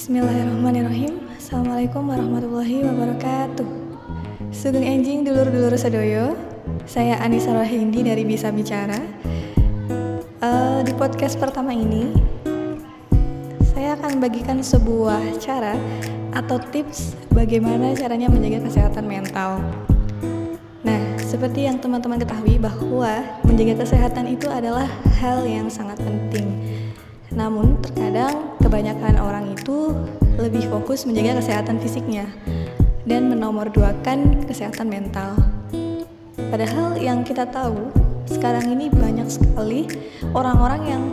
Bismillahirrahmanirrahim. Assalamualaikum warahmatullahi wabarakatuh. Sugeng enjing dulur-dulur sedoyo. Saya Anissa Rohindi dari Bisa Bicara. Uh, Di podcast pertama ini Saya akan bagikan sebuah cara Atau tips bagaimana caranya menjaga kesehatan mental. Nah, seperti yang teman-teman ketahui bahwa menjaga kesehatan itu adalah hal yang sangat penting namun, terkadang kebanyakan orang itu lebih fokus menjaga kesehatan fisiknya dan menomorduakan kesehatan mental. Padahal yang kita tahu, sekarang ini banyak sekali orang-orang yang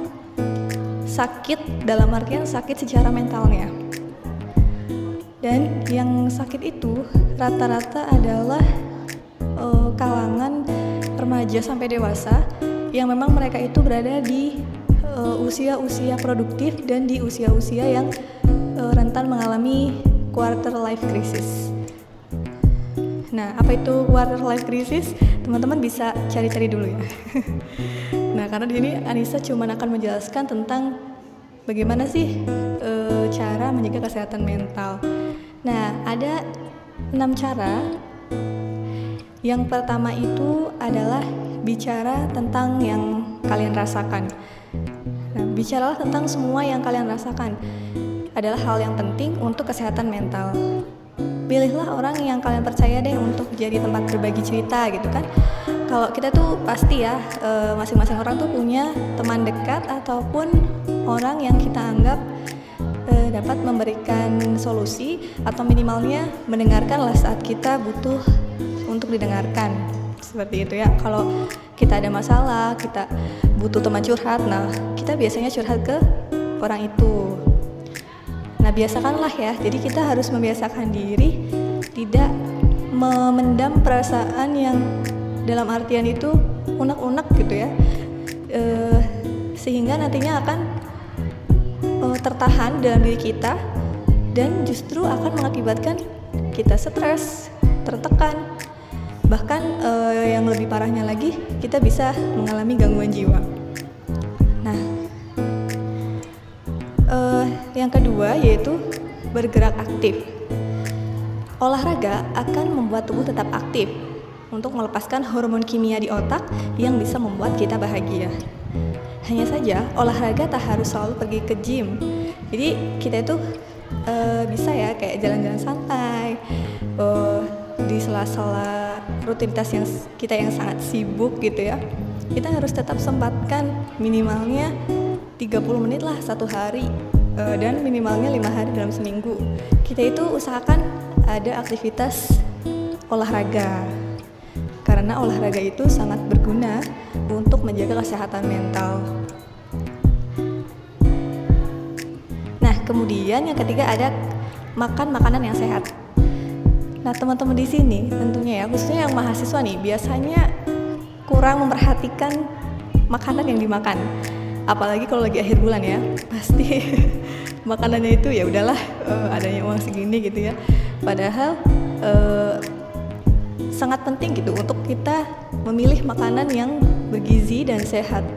sakit dalam artian sakit secara mentalnya. Dan yang sakit itu rata-rata adalah uh, kalangan remaja sampai dewasa yang memang mereka itu berada di usia-usia uh, produktif dan di usia-usia yang uh, rentan mengalami quarter life crisis. Nah, apa itu quarter life crisis? Teman-teman bisa cari-cari dulu ya. nah, karena di sini Anissa cuma akan menjelaskan tentang bagaimana sih uh, cara menjaga kesehatan mental. Nah, ada enam cara. Yang pertama itu adalah bicara tentang yang kalian rasakan. Bicaralah tentang semua yang kalian rasakan. Adalah hal yang penting untuk kesehatan mental. Pilihlah orang yang kalian percaya deh untuk jadi tempat berbagi cerita gitu kan. Kalau kita tuh pasti ya eh, masing-masing orang tuh punya teman dekat ataupun orang yang kita anggap eh, dapat memberikan solusi atau minimalnya mendengarkan lah saat kita butuh untuk didengarkan seperti itu ya. Kalau kita ada masalah kita butuh teman curhat nah kita biasanya curhat ke orang itu. Nah biasakanlah ya. Jadi kita harus membiasakan diri tidak memendam perasaan yang dalam artian itu unek-unek gitu ya. E, sehingga nantinya akan e, tertahan dalam diri kita dan justru akan mengakibatkan kita stres tertekan Bahkan uh, yang lebih parahnya lagi, kita bisa mengalami gangguan jiwa. Nah, uh, yang kedua yaitu bergerak aktif. Olahraga akan membuat tubuh tetap aktif untuk melepaskan hormon kimia di otak yang bisa membuat kita bahagia. Hanya saja, olahraga tak harus selalu pergi ke gym. Jadi kita itu uh, bisa ya kayak jalan-jalan santai, uh, di sela-sela rutinitas yang kita yang sangat sibuk gitu ya kita harus tetap sempatkan minimalnya 30 menit lah satu hari uh, dan minimalnya lima hari dalam seminggu. Kita itu usahakan ada aktivitas olahraga karena olahraga itu sangat berguna untuk menjaga kesehatan mental. Nah kemudian yang ketiga ada makan makanan yang sehat Nah, teman-teman di sini tentunya ya, khususnya yang mahasiswa nih, biasanya kurang memperhatikan makanan yang dimakan. Apalagi kalau lagi akhir bulan ya, pasti makanannya itu ya udahlah uh, adanya uang segini gitu ya. Padahal uh, sangat penting gitu untuk kita memilih makanan yang bergizi dan sehat.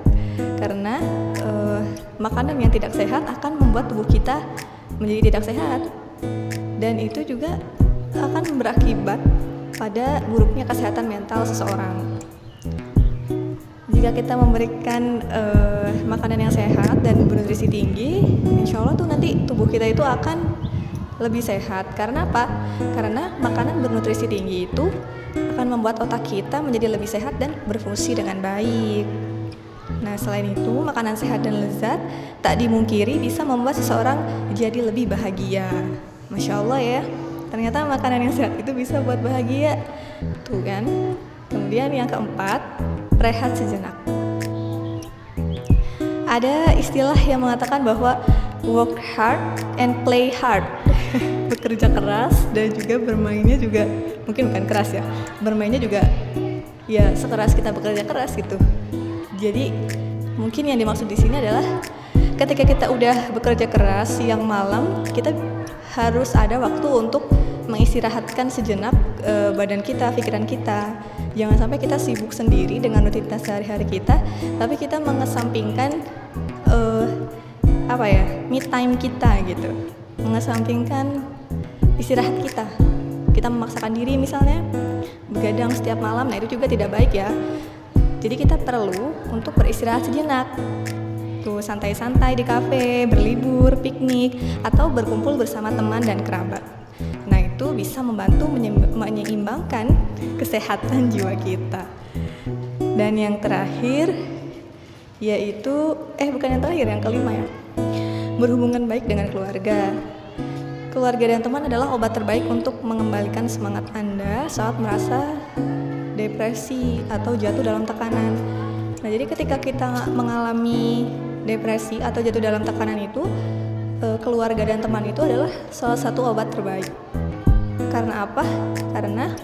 Karena uh, makanan yang tidak sehat akan membuat tubuh kita menjadi tidak sehat. Dan itu juga akan berakibat pada buruknya kesehatan mental seseorang. Jika kita memberikan uh, makanan yang sehat dan bernutrisi tinggi, insya Allah tuh nanti tubuh kita itu akan lebih sehat. Karena apa? Karena makanan bernutrisi tinggi itu akan membuat otak kita menjadi lebih sehat dan berfungsi dengan baik. Nah, selain itu, makanan sehat dan lezat tak dimungkiri bisa membuat seseorang jadi lebih bahagia. Masya Allah ya ternyata makanan yang sehat itu bisa buat bahagia. Tuh kan? Kemudian yang keempat rehat sejenak. Ada istilah yang mengatakan bahwa work hard and play hard. Bekerja keras dan juga bermainnya juga mungkin bukan keras ya bermainnya juga ya sekeras kita bekerja keras gitu. Jadi mungkin yang dimaksud di sini adalah ketika kita udah bekerja keras siang malam kita harus ada waktu untuk mengistirahatkan sejenak e, badan kita, pikiran kita. Jangan sampai kita sibuk sendiri dengan rutinitas sehari-hari kita, tapi kita mengesampingkan e, apa ya, me time kita gitu. mengesampingkan istirahat kita kita memaksakan diri misalnya begadang setiap malam nah itu juga tidak baik ya jadi kita perlu untuk beristirahat sejenak santai-santai di kafe berlibur piknik atau berkumpul bersama teman dan kerabat. Nah itu bisa membantu menyeimbangkan kesehatan jiwa kita. Dan yang terakhir yaitu eh bukan yang terakhir yang kelima ya. Berhubungan baik dengan keluarga. Keluarga dan teman adalah obat terbaik untuk mengembalikan semangat Anda saat merasa depresi atau jatuh dalam tekanan. Nah, jadi ketika kita mengalami depresi atau jatuh dalam tekanan itu, eh, keluarga dan teman itu adalah salah satu obat terbaik. Karena apa? Karena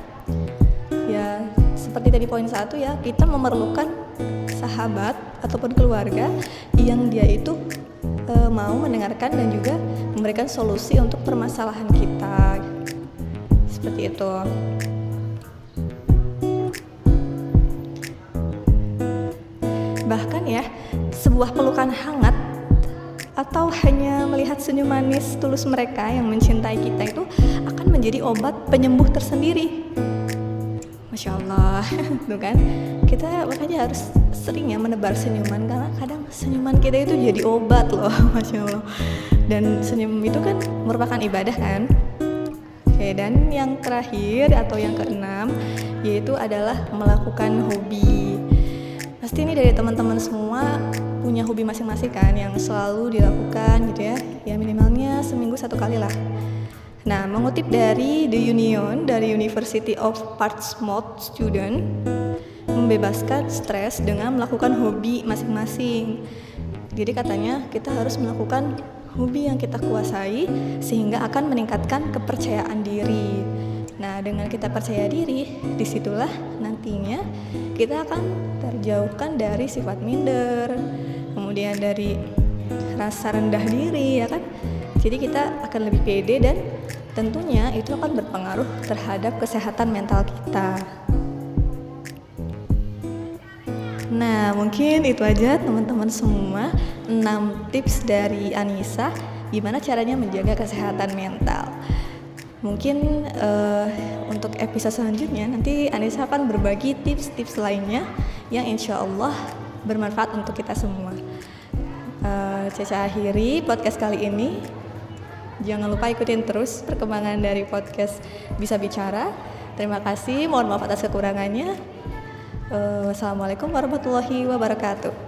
ya seperti tadi poin satu ya, kita memerlukan sahabat ataupun keluarga yang dia itu e, mau mendengarkan dan juga memberikan solusi untuk permasalahan kita seperti itu bahkan ya sebuah pelukan hangat atau hanya melihat senyum manis tulus mereka yang mencintai kita itu akan menjadi obat penyembuh tersendiri Masya Allah, tuh kan? Kita makanya harus sering ya menebar senyuman karena kadang senyuman kita itu jadi obat loh, Masya Allah. Dan senyum itu kan merupakan ibadah kan? Oke, dan yang terakhir atau yang keenam yaitu adalah melakukan hobi. Pasti ini dari teman-teman semua punya hobi masing-masing kan yang selalu dilakukan gitu ya. Ya minimalnya seminggu satu kali lah Nah, mengutip dari The Union dari University of Portsmouth student membebaskan stres dengan melakukan hobi masing-masing. Jadi katanya kita harus melakukan hobi yang kita kuasai sehingga akan meningkatkan kepercayaan diri. Nah, dengan kita percaya diri, di situlah nantinya kita akan terjauhkan dari sifat minder, kemudian dari rasa rendah diri, ya kan? Jadi kita akan lebih pede dan tentunya itu akan berpengaruh terhadap kesehatan mental kita. Nah, mungkin itu aja teman-teman semua 6 tips dari Anissa gimana caranya menjaga kesehatan mental. Mungkin uh, untuk episode selanjutnya nanti Anissa akan berbagi tips-tips lainnya yang insya Allah bermanfaat untuk kita semua. Caca akhiri podcast kali ini Jangan lupa ikutin terus perkembangan dari podcast Bisa Bicara. Terima kasih, mohon maaf atas kekurangannya. Uh, Wassalamualaikum warahmatullahi wabarakatuh.